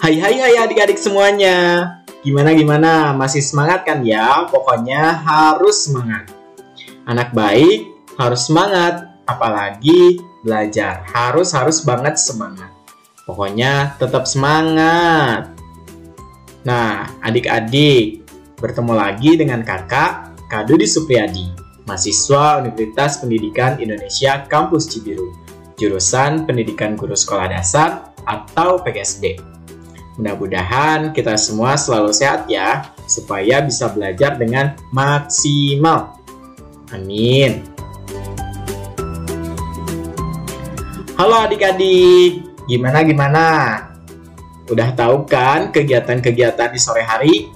Hai hai hai adik-adik semuanya. Gimana gimana? Masih semangat kan ya? Pokoknya harus semangat. Anak baik harus semangat, apalagi belajar. Harus harus banget semangat. Pokoknya tetap semangat. Nah, adik-adik, bertemu lagi dengan kakak Kadudi Supriyadi, mahasiswa Universitas Pendidikan Indonesia Kampus Cibiru, jurusan Pendidikan Guru Sekolah Dasar atau PGSD. Mudah-mudahan kita semua selalu sehat ya, supaya bisa belajar dengan maksimal. Amin. Halo adik-adik, gimana gimana? Udah tahu kan kegiatan-kegiatan di sore hari?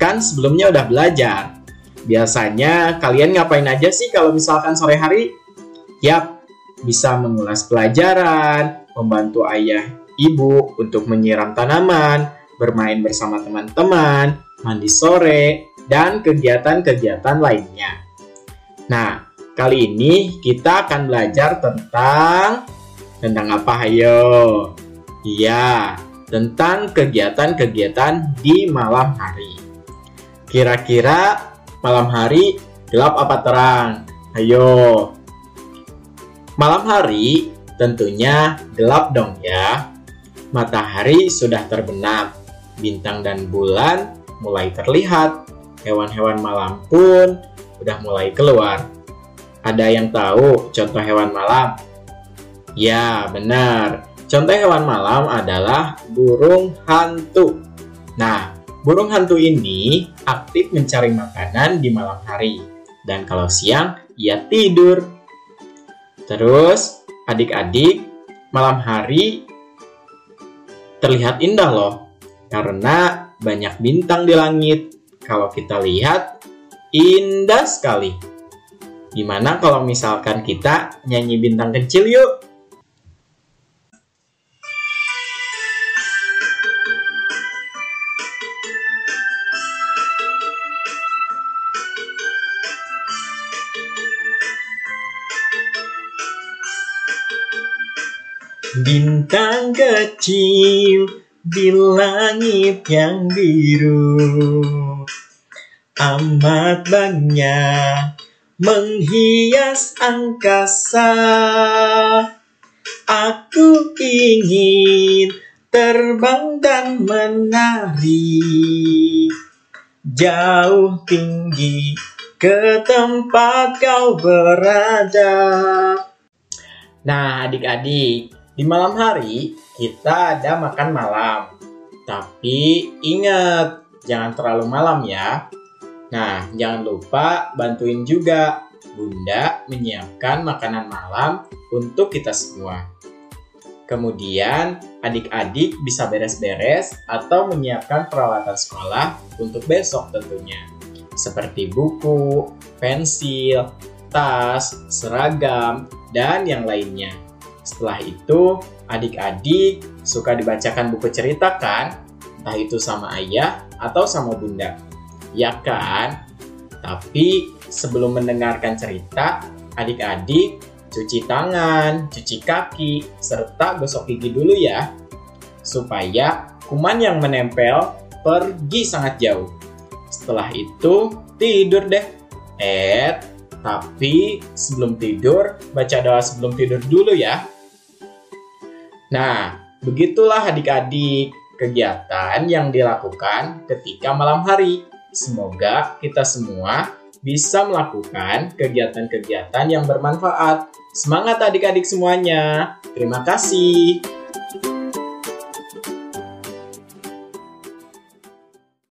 Kan sebelumnya udah belajar. Biasanya kalian ngapain aja sih kalau misalkan sore hari? Yap, bisa mengulas pelajaran, membantu ayah ibu untuk menyiram tanaman, bermain bersama teman-teman, mandi sore, dan kegiatan-kegiatan lainnya. Nah, kali ini kita akan belajar tentang tentang apa ayo? Iya, tentang kegiatan-kegiatan di malam hari. Kira-kira malam hari gelap apa terang? Ayo. Malam hari tentunya gelap dong ya. Matahari sudah terbenam, bintang dan bulan mulai terlihat, hewan-hewan malam pun sudah mulai keluar. Ada yang tahu contoh hewan malam? Ya, benar. Contoh hewan malam adalah burung hantu. Nah, burung hantu ini aktif mencari makanan di malam hari. Dan kalau siang, ia tidur. Terus, adik-adik, malam hari terlihat indah loh karena banyak bintang di langit. Kalau kita lihat indah sekali. Gimana kalau misalkan kita nyanyi bintang kecil yuk? Bintang kecil di langit yang biru. Amat banyak menghias angkasa. Aku ingin terbang dan menari. Jauh tinggi ke tempat kau berada. Nah adik-adik di malam hari, kita ada makan malam. Tapi ingat, jangan terlalu malam ya. Nah, jangan lupa bantuin juga Bunda menyiapkan makanan malam untuk kita semua. Kemudian, adik-adik bisa beres-beres atau menyiapkan peralatan sekolah untuk besok tentunya. Seperti buku, pensil, tas, seragam, dan yang lainnya. Setelah itu, adik-adik suka dibacakan buku cerita kan? Entah itu sama ayah atau sama bunda. Ya kan? Tapi sebelum mendengarkan cerita, adik-adik cuci tangan, cuci kaki, serta gosok gigi dulu ya. Supaya kuman yang menempel pergi sangat jauh. Setelah itu, tidur deh. Eh, tapi sebelum tidur, baca doa sebelum tidur dulu ya. Nah, begitulah adik-adik kegiatan yang dilakukan ketika malam hari. Semoga kita semua bisa melakukan kegiatan-kegiatan yang bermanfaat. Semangat adik-adik semuanya. Terima kasih.